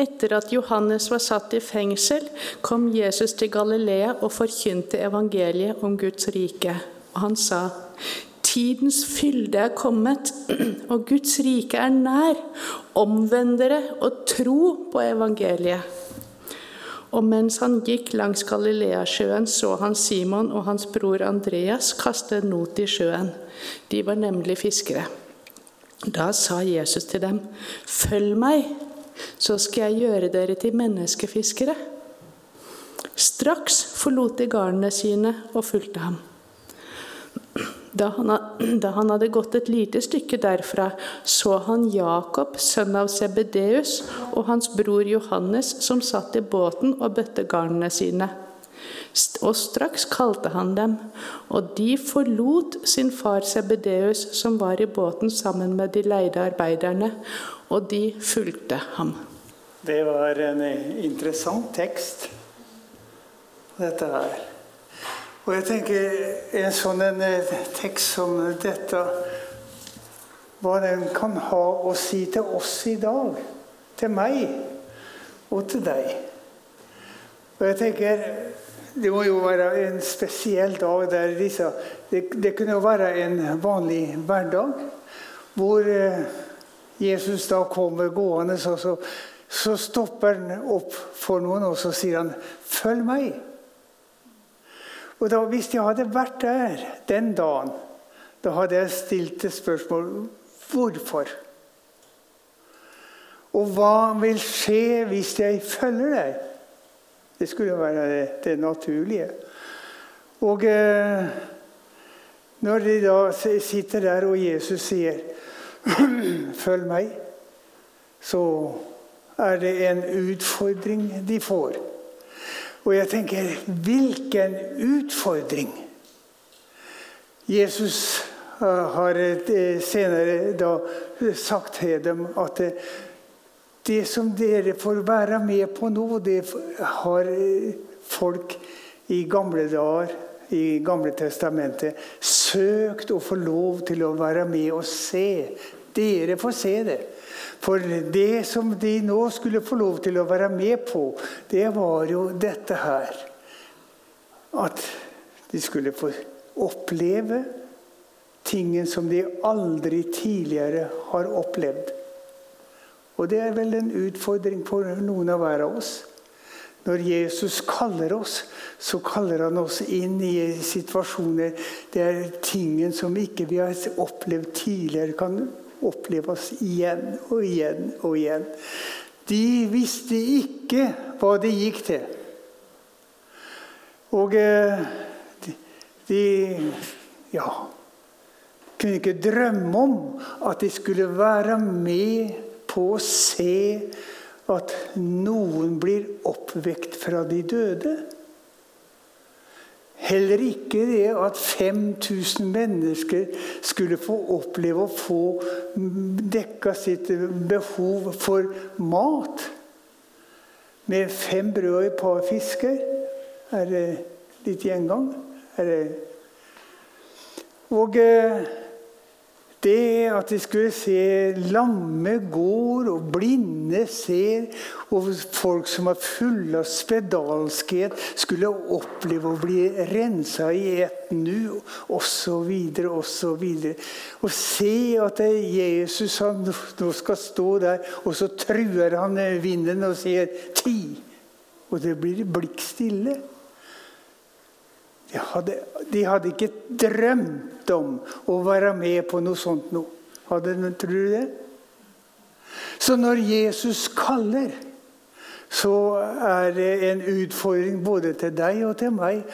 Etter at Johannes var satt i fengsel, kom Jesus til Galilea og forkynte evangeliet om Guds rike. Og han sa, Tidens fylde er kommet, og Guds rike er nær. Omvend dere og tro på evangeliet. Og mens han gikk langs Galileasjøen, så han Simon og hans bror Andreas kaste en not i sjøen. De var nemlig fiskere. Da sa Jesus til dem, 'Følg meg, så skal jeg gjøre dere til menneskefiskere.' Straks forlot de garnene sine og fulgte ham. Da han, da han, hadde gått et lite stykke derfra, så han Jakob, sønn av Sebedeus, og hans bror Johannes, som satt i båten og bøtte garnene sine. Og straks kalte han dem, og de forlot sin far Sebedeus, som var i båten sammen med de leide arbeiderne, og de fulgte ham. Det var en interessant tekst, dette her. Og jeg tenker en sånn en tekst som dette Hva den kan ha å si til oss i dag. Til meg og til deg. Og jeg tenker Det må jo være en spesiell dag der disse Det, det kunne jo være en vanlig hverdag hvor Jesus da kommer gående, så, så, så stopper han opp for noen, og så sier han 'Følg meg'. Og da, Hvis jeg hadde vært der den dagen, da hadde jeg stilt et spørsmål hvorfor. Og hva vil skje hvis jeg følger deg? Det skulle være det, det naturlige. Og eh, når de da sitter der, og Jesus sier 'følg meg', så er det en utfordring de får. Og jeg tenker hvilken utfordring! Jesus har senere da sagt til dem at det som dere får være med på nå, det har folk i gamle dager, i Gamle testamentet, søkt å få lov til å være med og se. Dere får se det. For det som de nå skulle få lov til å være med på, det var jo dette her. At de skulle få oppleve tingen som de aldri tidligere har opplevd. Og det er vel en utfordring for noen av hver av oss. Når Jesus kaller oss, så kaller han oss inn i situasjoner der tingen som ikke vi har opplevd tidligere, kan oppleves igjen og igjen og igjen. De visste ikke hva det gikk til. Og de, de ja, kunne ikke drømme om at de skulle være med på å se at noen blir oppvekt fra de døde. Heller ikke det at 5000 mennesker skulle få oppleve å få dekka sitt behov for mat. Med fem brød og et par fisker. Er det litt gjengang? Er det og det at de skulle se lamme går, og blinde ser, og folk som var fulle av spedalskhet, skulle oppleve å bli rensa i ett nu, osv., osv. Og se at Jesus han nå skal stå der, og så truer han vinden og sier 'ti'. Og det blir blikk stille. De hadde, de hadde, ikke drømt om å være med på noe sånt nå. Hadde, tror du det? Så når Jesus kaller, så er det en utfordring både til deg og til meg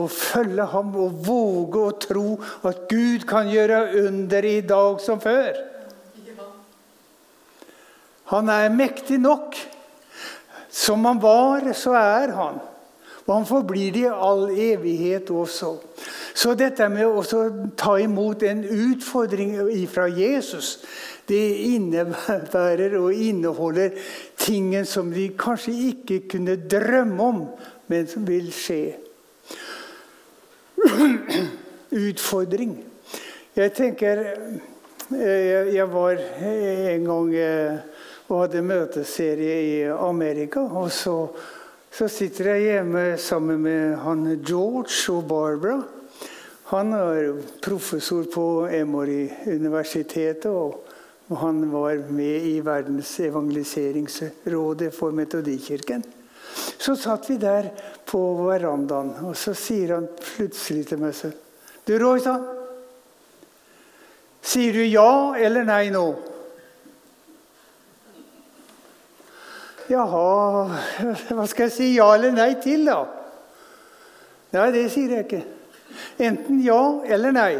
å følge ham og våge å tro at Gud kan gjøre under i dag som før. Han er mektig nok. Som han var, så er han. Og han forblir det i all evighet også. Så dette med å ta imot en utfordring fra Jesus, det innebærer og inneholder tingen som de kanskje ikke kunne drømme om, men som vil skje. Utfordring. Jeg tenker Jeg var en gang og hadde møteserie i Amerika. Og så, så sitter jeg hjemme sammen med han George og Barbara. Han er professor på Emory-universitetet. og han var med i Verdens evangeliseringsrådet for Metodikirken. Så satt vi der på verandaen, og så sier han plutselig til meg så, Du, Roy, Sier du ja eller nei nå? Jaha, hva skal jeg si ja eller nei til, da? Nei, det sier jeg ikke. Enten ja eller nei.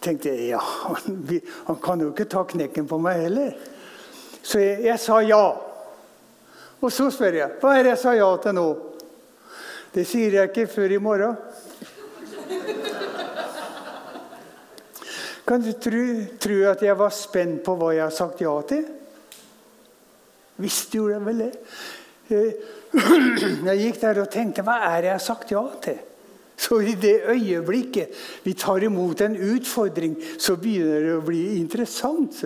tenkte jeg ja, han, han kan jo ikke ta knekken på meg heller. Så jeg, jeg sa ja. Og så spør jeg hva er det jeg sa ja til nå. Det sier jeg ikke før i morgen. Kan du tro, tro at jeg var spent på hva jeg har sagt ja til? Visst gjorde jeg vel det. Eh, jeg gikk der og tenkte hva er det jeg har sagt ja til? Så i det øyeblikket vi tar imot en utfordring, så begynner det å bli interessant.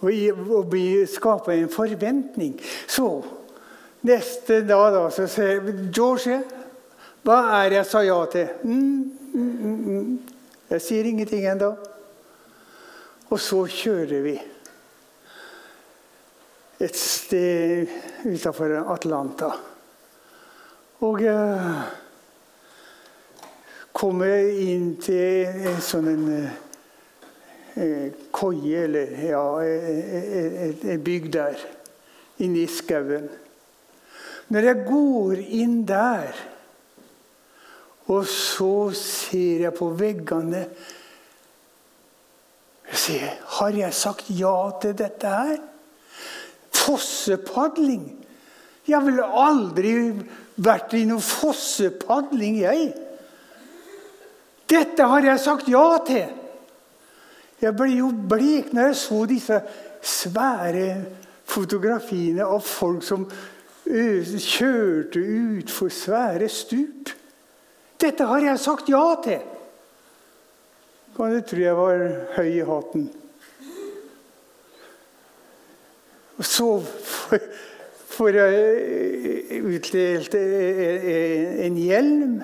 Og skape en forventning. Så neste dag da, så sier George, hva er det jeg sa ja til? Mm, mm, mm, mm. jeg sier ingenting ennå. Og så kjører vi et sted utafor Atlanta. Og uh, kommer inn til en sånn en, uh, koie, eller ja, en bygg der, inne i skauen. Når jeg går inn der, og så ser jeg på veggene Jeg sier, Har jeg sagt ja til dette her? Fossepadling? Jeg ville aldri vært i noe fossepadling, jeg. Dette har jeg sagt ja til. Jeg ble jo blek når jeg så disse svære fotografiene av folk som kjørte utfor svære stup. Dette har jeg sagt ja til. Kan du tro jeg var høy i hatten? Og så får jeg utdelt en hjelm.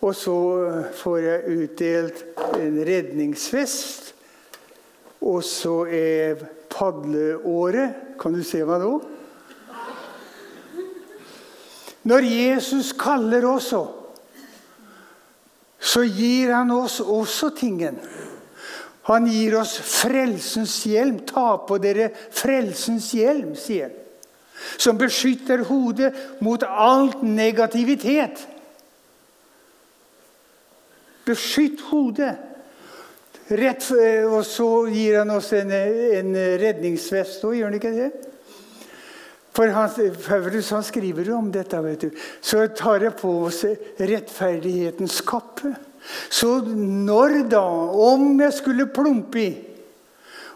Og så får jeg utdelt en redningsvest. Og så er padleåret Kan du se meg nå? Når Jesus kaller oss, så gir han oss også tingen. Han gir oss frelsens hjelm. Ta på dere frelsens hjelm, sier han. Som beskytter hodet mot alt negativitet. Beskytt hodet. Rett, og så gir han oss en, en redningsvest òg, gjør han ikke det? For han, Paulus han skriver om dette. vet du. Så tar jeg på oss rettferdighetens kappe. Så når da, om jeg skulle plumpe i,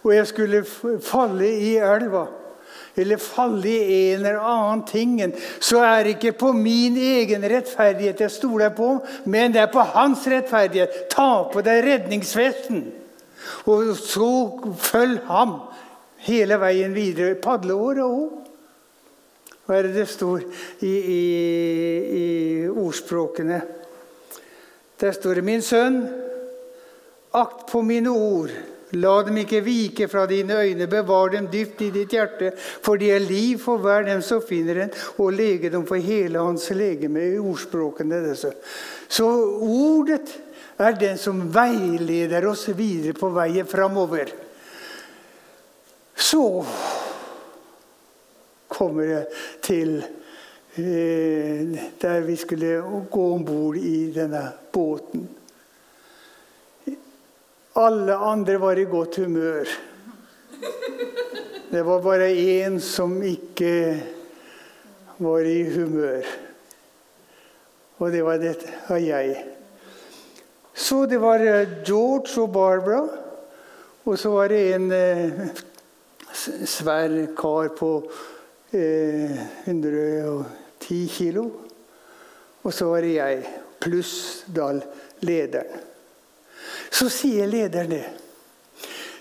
og jeg skulle falle i elva, eller falle i en eller annen ting, så er det ikke på min egen rettferdighet jeg stoler på, men det er på hans rettferdighet. Ta på deg redningsvesten, og så følg ham hele veien videre. Padleåret òg. Hva er det det står i, i, i ordspråkene? Der står det, min sønn, akt på mine ord. La dem ikke vike fra dine øyne, bevar dem dypt i ditt hjerte, for de er liv for hver dem som finner en, og legedom for hele hans legeme. i ordspråkene disse. Så ordet er den som veileder oss videre på veien framover. Så kommer jeg til der vi skulle gå om bord i denne båten. Alle andre var i godt humør. Det var bare én som ikke var i humør. Og det var, dette av jeg. Så det var eh, George og Barbara. Og så var det en eh, svær kar på eh, 100 ti kilo. Og så var det jeg, pluss da lederen. Så sier lederen det.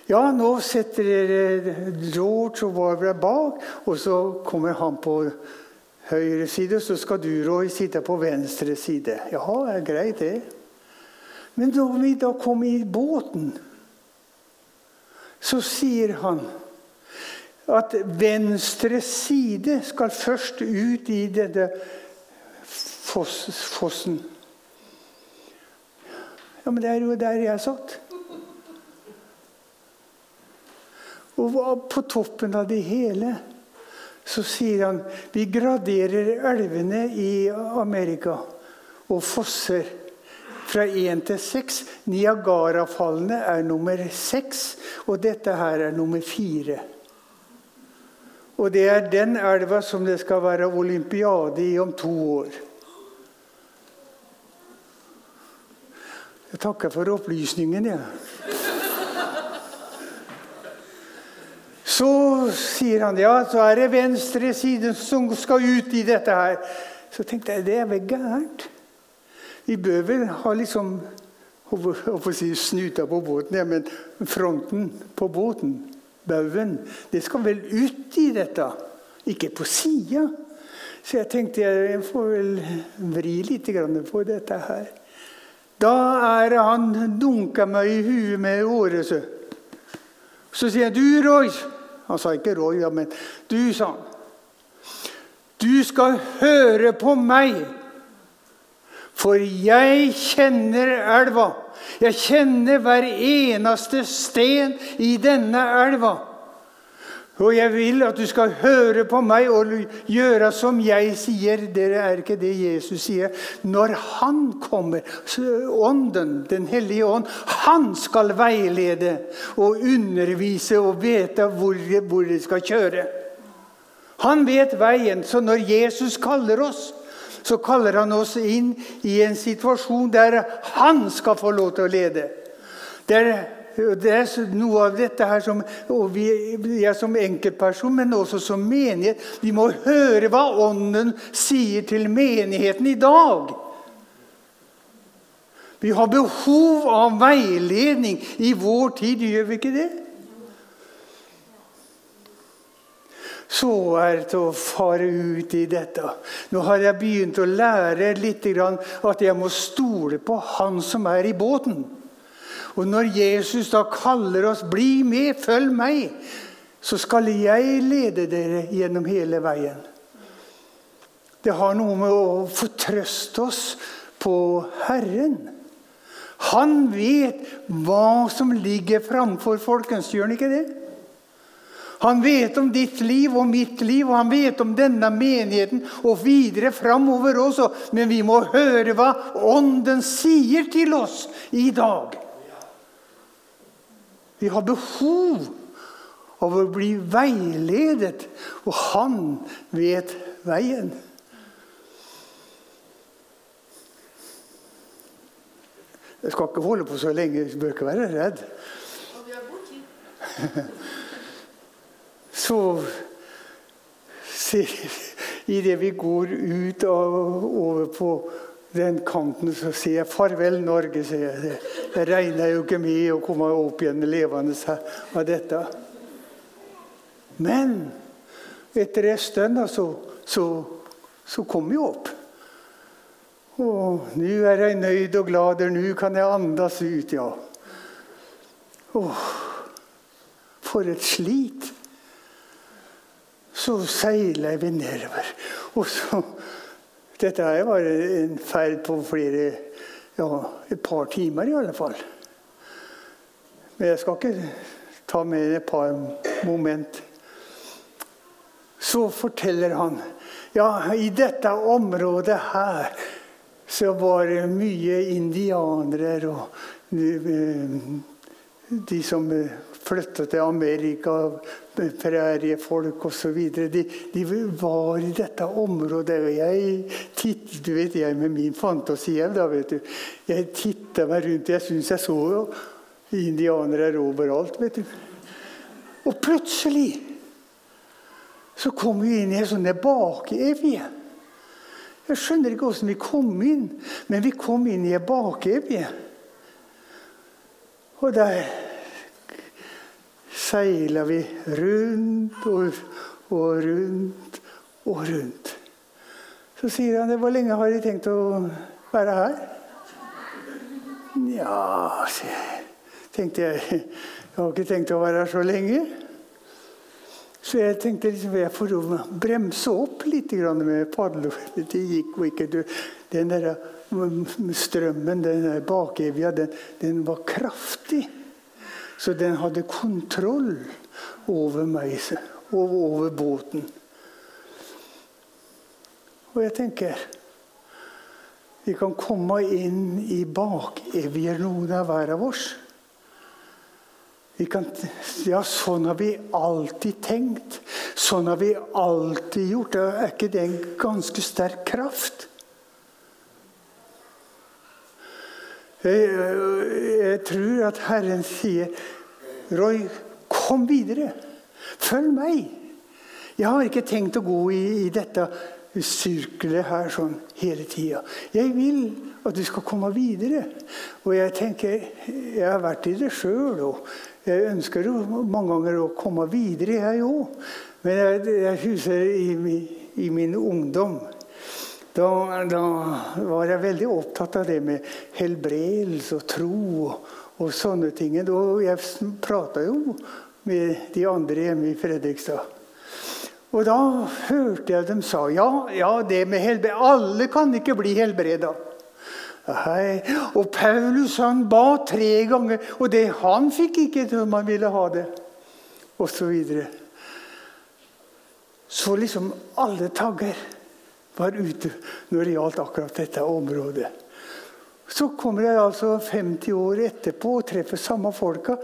Ja, nå setter dere George og Barbara bak, og så kommer han på høyre side, så skal du, Roy, sitte på venstre side. Jaha, det er greit, det. Men da vi da kom i båten, så sier han at venstre side skal først ut i denne fossen. Ja, men det er jo der jeg satt. Og på toppen av det hele så sier han vi graderer elvene i Amerika og fosser fra én til seks. Niagarafallene er nummer seks, og dette her er nummer fire. Og det er den elva som det skal være olympiade i om to år. Jeg takker for opplysningen, jeg. Ja. Så sier han ja, så er det venstre side som skal ut i dette her. Så tenkte jeg det er vel gærent. Vi bør vel ha liksom å si, snuta på båten, ja, men fronten på båten, baugen, det skal vel ut i dette, ikke på sida. Så jeg tenkte jeg får vel vri litt på dette her. Da er han dunka meg i huet med året. Så, sier jeg, 'Du, Roy' Han sa ikke Roy, men du, sa han. Du skal høre på meg, for jeg kjenner elva. Jeg kjenner hver eneste sten i denne elva. Og jeg vil at du skal høre på meg og gjøre som jeg sier. Dere er ikke det Jesus sier. Når Han kommer, Ånden, Den hellige ånd, han skal veilede og undervise og vite hvor, hvor de skal kjøre. Han vet veien. Så når Jesus kaller oss, så kaller han oss inn i en situasjon der han skal få lov til å lede. Der det er noe av dette her som vi, jeg som enkeltperson, men også som menighet. Vi må høre hva Ånden sier til menigheten i dag. Vi har behov av veiledning i vår tid, gjør vi ikke det? Så er det å fare ut i dette. Nå har jeg begynt å lære litt at jeg må stole på Han som er i båten. Og når Jesus da kaller oss 'bli med, følg meg', så skal jeg lede dere gjennom hele veien. Det har noe med å fortrøste oss på Herren. Han vet hva som ligger framfor folkens, gjør han ikke det? Han vet om ditt liv og mitt liv, og han vet om denne menigheten og videre framover også. Men vi må høre hva Ånden sier til oss i dag. Vi har behov av å bli veiledet, og han vet veien. Jeg skal ikke holde på så lenge, du bør ikke være redd. Så idet vi går ut og over på den kanten så sier jeg 'farvel, Norge'. sier jeg. Det, det regner jo ikke med å komme opp igjen levende av dette. Men etter en stund så, så, så kom jeg opp. Og nå er jeg nøyd og glad, nå kan jeg andas ut, ja. Åh, for et slit. Så seiler vi nedover. Og så dette her var en ferd på flere ja, et par timer i alle fall. Men jeg skal ikke ta med et par moment. Så forteller han ja, i dette området her så var det mye indianere og eh, de som flyttet til Amerika, præriefolk osv. De, de var i dette området. og Jeg tittet, du vet, jeg med min fantasi da, vet du. Jeg titta meg rundt. Jeg syns jeg så indianere overalt. vet du. Og plutselig så kom vi inn i en sånn bakevje. Jeg skjønner ikke hvordan vi kom inn, men vi kom inn i en bakevje. Og der seila vi rundt og, og rundt og rundt. Så sier han det, 'Hvor lenge har de tenkt å være her?' Ja, tenkte jeg. Jeg har ikke tenkt å være her så lenge. Så jeg tenkte liksom, jeg får bremse opp litt med padler. Det gikk jo ikke. Den der strømmen, den der bakevja, den, den var kraftig. Så den hadde kontroll over meg og over båten. Og jeg tenker Vi kan komme inn i bakevjer, noen av hver av oss. Kan, ja, sånn har vi alltid tenkt. Sånn har vi alltid gjort. Er ikke det en ganske sterk kraft? Jeg, jeg tror at Herren sier, 'Roy, kom videre. Følg meg.' Jeg har ikke tenkt å gå i, i dette sirkelet her sånn hele tida. Jeg vil at du skal komme videre. Og jeg tenker, jeg har vært i det sjøl, og jeg ønsker jo mange ganger å komme videre, jeg òg. Men jeg, jeg husker i, i min ungdom da, da, var jeg veldig opptatt av det med helbredelse og tro og, sånne ting. Og jeg prata jo med de andre hjemme i Fredrikstad. Og da hørte jeg dem sa ja, ja, det med helbred Alle kan ikke bli helbreda. Og Paulus han ba tre ganger, og det han fikk ikke som han ville ha det. Og så videre. Så liksom alle tagger var ute når det gjaldt akkurat dette området. Så kommer jeg altså 50 år etterpå og treffer samme folka,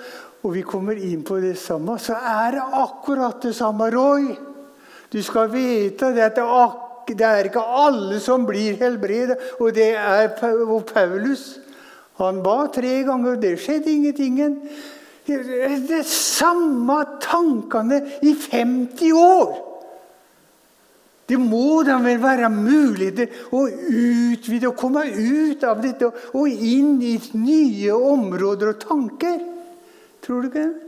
og vi kommer inn på det samme, så er det akkurat det samme. Roy, du skal vite at det er ikke alle som blir helbredet. Og det er Paulus. Han ba tre ganger, og det skjedde ingenting. Det er samme tankene i 50 år! Det må da vel være mulig å utvide og komme ut av dette og inn i nye områder og tanker? Tror du ikke det?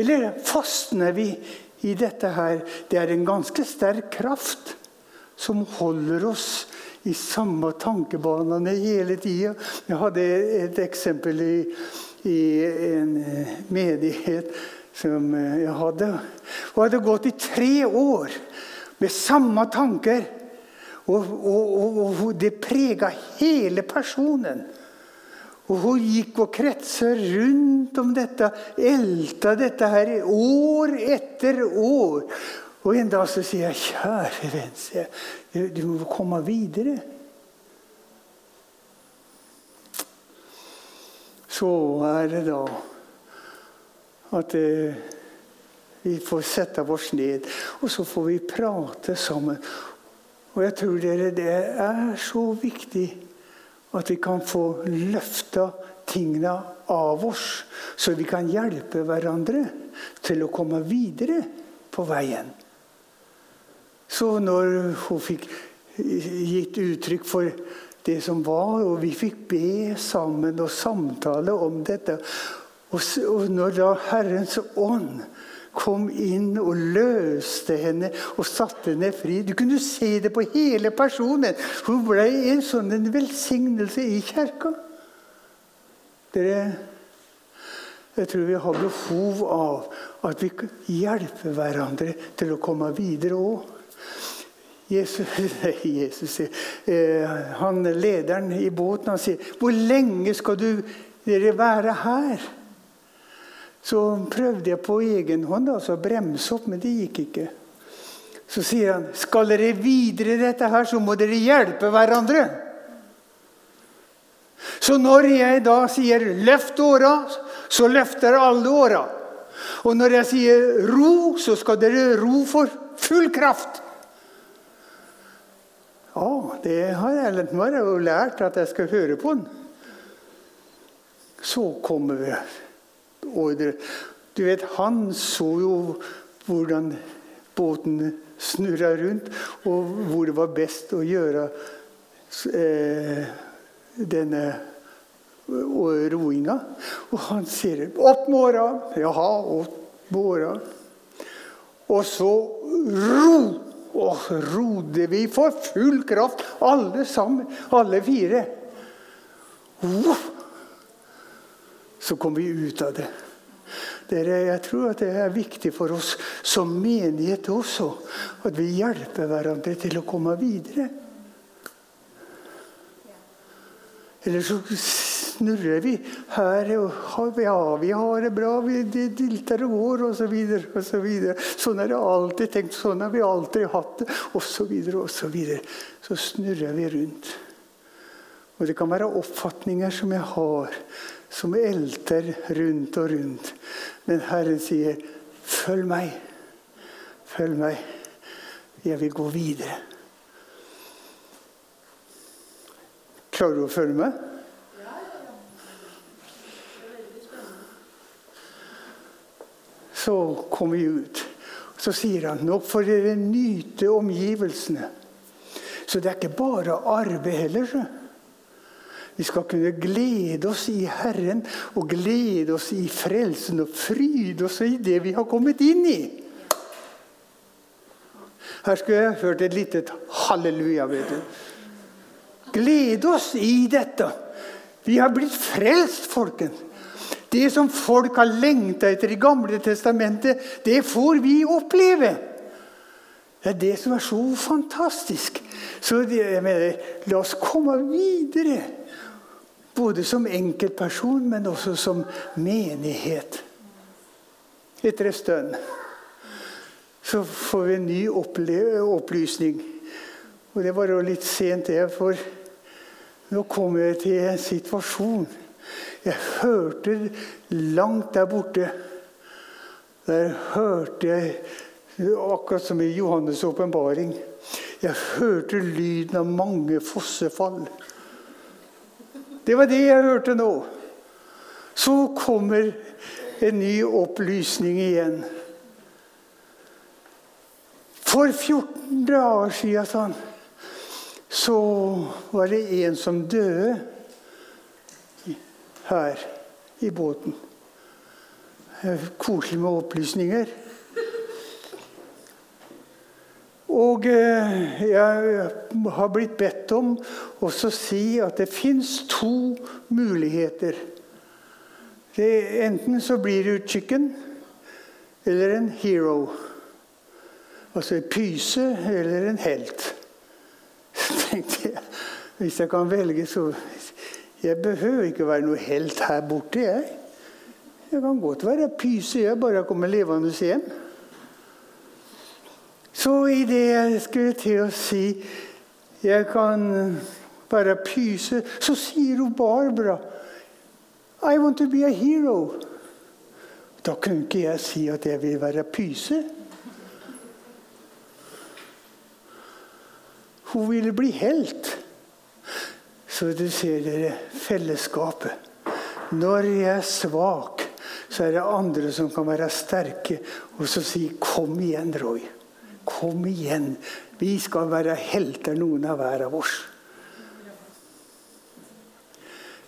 Eller fastner vi i dette her? Det er en ganske sterk kraft som holder oss i samme tankebanene hele tida. Jeg hadde et eksempel i, i en menighet som jeg hadde. Hun hadde gått i tre år med samme tanker. Og, og, og, og det prega hele personen. Og hun gikk og kretsa rundt om dette, elta dette her år etter år. Og en dag så sier jeg, 'Kjære venn, du må komme videre'. Så er det da at eh, vi får sette oss ned, og så får vi prate sammen. Og jeg tror dere, det er så viktig at vi kan få løfta tingene av oss, så vi kan hjelpe hverandre til å komme videre på veien. Så når hun fikk gitt uttrykk for det som var, og vi fikk be sammen og samtale om dette Og når da Herrens ånd kom inn og løste henne og satte henne fri. Du kunne se det på hele personen. Hun ble en sånn en velsignelse i kirka. Dere, jeg tror vi har behov av at vi hjelper hverandre til å komme videre òg. Jesus, Jesus eh, han lederen i båten han sier 'Hvor lenge skal du, dere være her?' Så prøvde jeg på egen hånd altså, å bremse opp, men det gikk ikke. Så sier han, 'Skal dere videre dette her, så må dere hjelpe hverandre.' Så når jeg da sier 'løft åra', så løfter alle åra. Og når jeg sier 'ro', så skal dere ro for full kraft. Ja, det har nå har lært at jeg skal høre på den. Så kommer vi ordre. Du vet, Han så jo hvordan båten snurra rundt, og hvor det var best å gjøre eh, denne og roinga. Og han sier 'opp morgenen'. Jaha, opp morgenen. Og så ro! Og rodde vi for full kraft, alle sammen. Alle fire. Så kom vi ut av det. Dere, jeg tror at det er viktig for oss som menighet også, at vi hjelper hverandre til å komme videre. Eller så snurrer vi her. og Ja, vi har det bra, vi dilter og går, osv. Så, og så, videre. sånn er det alltid tenkt, sånn har vi alltid hatt det, osv. Videre. så snurrer vi rundt. Og det kan være oppfatninger som jeg har, som elter rundt og rundt. Men Herren sier, 'Følg meg. Følg meg. Jeg vil gå videre.' Klarer du å følge med? Så kommer vi ut. Så sier han nå får dere nyte omgivelsene. Så det er ikke bare arbeid heller. Så. Vi skal kunne glede oss i Herren og glede oss i frelsen og fryde oss i det vi har kommet inn i. Her skulle jeg hørt et lite halleluja. vet du. Glede oss i dette. Vi har blitt frelst, folkens. Det som folk har lengta etter i Gamle testamentet, det får vi oppleve. Det er det som er så fantastisk. Så det, mener, la oss komme videre. Både som enkeltperson, men også som menighet. Etter en stund så får vi en ny opplysning. Og det var jo litt sent, det. for nå kom jeg til en situasjon. Jeg hørte langt der borte Der hørte jeg, akkurat som i Johannes' åpenbaring Jeg hørte lyden av mange fossefall. Det var det jeg hørte nå. Så kommer en ny opplysning igjen. For 14 dager siden, han så var det en som døde her i båten. Koselig med opplysninger. Og eh, jeg har blitt bedt om å si at det fins to muligheter. Det, enten så blir du chicken eller en hero. Altså en pyse eller en helt tenkte jeg hvis jeg kan velge, så Jeg behøver ikke være noe helt her borte, jeg. Jeg kan godt være pyse, jeg bare kommer levende hjem. Så i det jeg skulle til å si jeg kan være pyse, så sier hun Barbara I want to be a hero. Da kunne ikke jeg si at jeg vil være pyse. Hun ville bli helt. Så du ser dere fellesskapet. Når jeg er svak, så er det andre som kan være sterke og så si 'Kom igjen, Roy. Kom igjen. Vi skal være helter, noen av hver av oss'.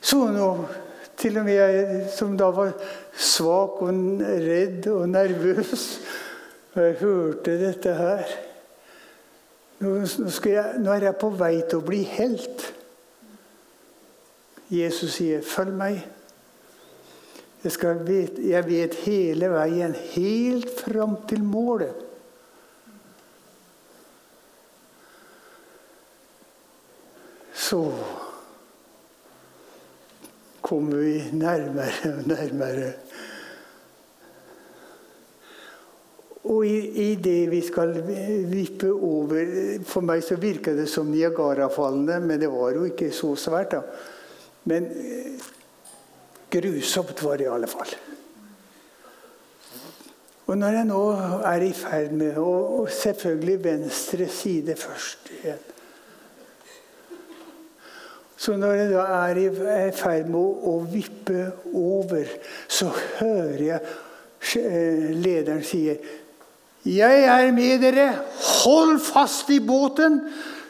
Så nå, til og med jeg som da var svak og redd og nervøs, og jeg hørte dette her nå, jeg, nå er jeg på vei til å bli helt. Jesus sier, 'Følg meg'. Jeg, vite, jeg vet hele veien, helt fram til målet. Så kommer vi nærmere og nærmere Og i, i, det vi skal vippe over For meg så virka det som Niagarafallene, men det var jo ikke så svært. da. Men grusomt var det i alle fall. Og når jeg nå er i ferd med Og selvfølgelig venstre side først igjen. Så når jeg da er i ferd med å, vippe over, så hører jeg eh, lederen sier 'Jeg er med dere. Hold fast i båten.'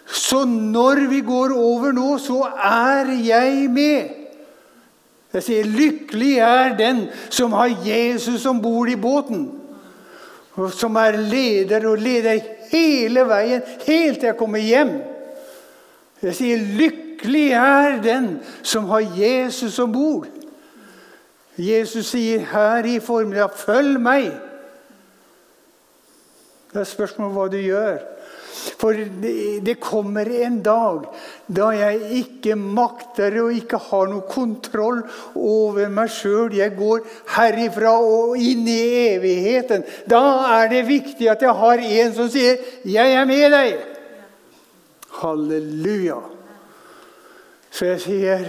Så når vi går over nå, så er jeg med. Jeg sier lykkelig er den som har Jesus om bord i båten. Og som er leder og leder hele veien, helt til jeg kommer hjem. Jeg sier lykkelig er den som har Jesus om bord. Jesus sier her i formiddag 'følg meg'. Det er spørsmål hva du gjør. For det kommer en dag da jeg ikke makter og ikke har noe kontroll over meg sjøl. Jeg går herifra og inn i evigheten. Da er det viktig at jeg har en som sier 'Jeg er med deg'. Halleluja. Så jeg sier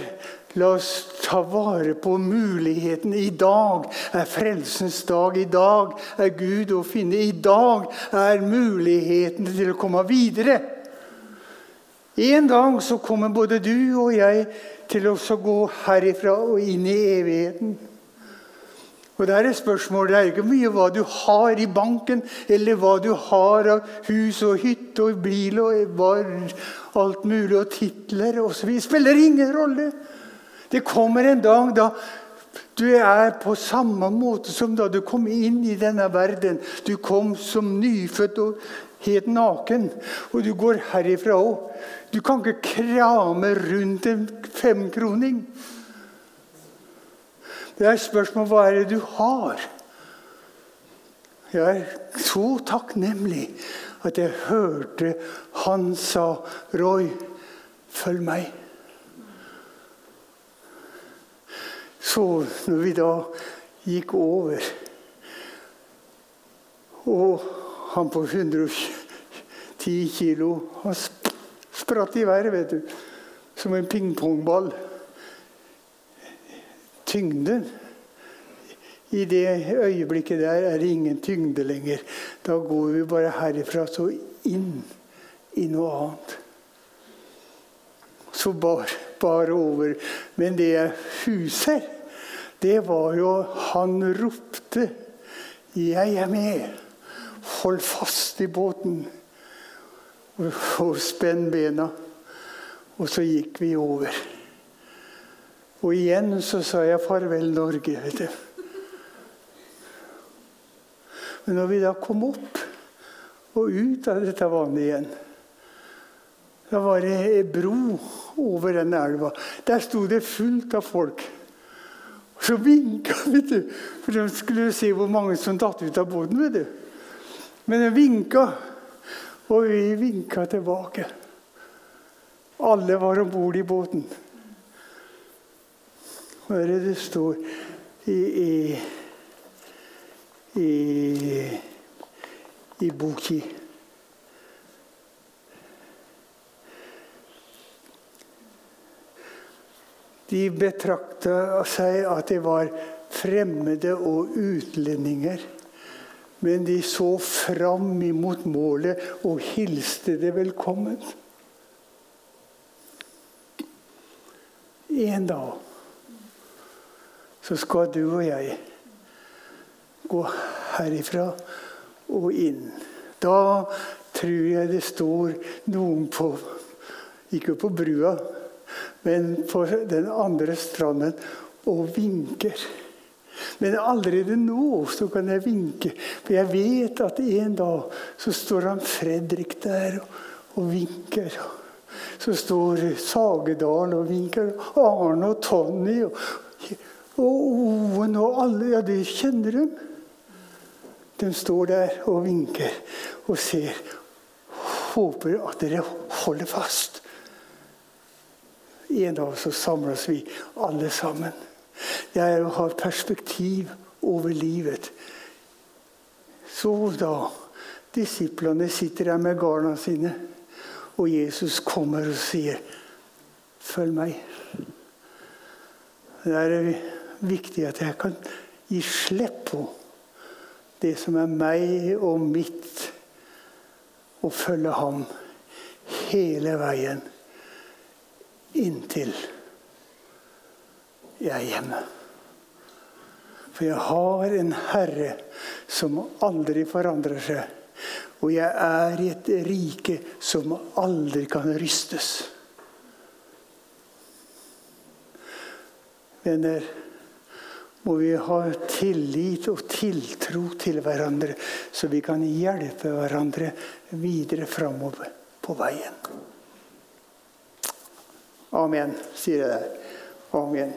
La oss ta vare på muligheten. I dag er frelsens dag. I dag er Gud å finne. I dag er muligheten til å komme videre. En dag så kommer både du og jeg til å gå herifra og inn i evigheten. Og Det er et spørsmål. Det er ikke mye hva du har i banken, eller hva du har av hus og hytte og bil og alt mulig, og titler osv. Spiller ingen rolle. Det kommer en dag da du er på samme måte som da du kom inn i denne verden. Du kom som nyfødt og helt naken, og du går herifra òg. Du kan ikke krame rundt en femkroning. Det er et spørsmål hva er det du har. Jeg er så takknemlig at jeg hørte han sa, 'Roy, følg meg'. Så når vi da gikk over Og han på 110 kilo han spratt i været, vet du. Som en pingpongball. Tyngden i det øyeblikket der er det ingen tyngde lenger. Da går vi bare herifra så inn i noe annet. Så bar, bar over. Men det jeg huser, det var jo Han ropte 'Jeg er med'. Hold fast i båten og, og spenn bena. Og så gikk vi over. Og igjen så sa jeg farvel, Norge. vet du. Men når vi da kom opp og ut av dette vannet igjen, da var det ei bro over den elva. Der sto det fullt av folk. Og så vinka vet du, for de skulle se hvor mange som datt ut av båten. vet du. Men de vinka, og vi vinka tilbake. Alle var om bord i båten. Hva er det det står i, i, i, i boki? De betrakta seg at de var fremmede og utlendinger. Men de så fram imot målet og hilste det velkommen. En dag så skal du og jeg gå herifra og inn. Da tror jeg det står noen på Ikke på brua, men på den andre stranden og vinker. Men allerede nå så kan jeg vinke, for jeg vet at en dag så står han Fredrik der og, og vinker. Så står Sagedalen og vinker. Arne og Tonny og, og Oven og alle. Ja, de kjenner dem. De står der og vinker og ser. Håper at dere holder fast. En dag så samles vi alle sammen. Det er å ha perspektiv over livet. Så da Disiplene sitter der med garna sine, og Jesus kommer og sier, 'Følg meg'. Det er viktig at jeg kan gi slipp på det som er meg og mitt, og følge ham hele veien inntil jeg er hjemme. For jeg har en Herre som aldri forandrer seg. Og jeg er i et rike som aldri kan rystes. venner, må vi ha tillit og tiltro til hverandre, så vi kan hjelpe hverandre videre framover på veien. Amen, sier jeg der. Amen.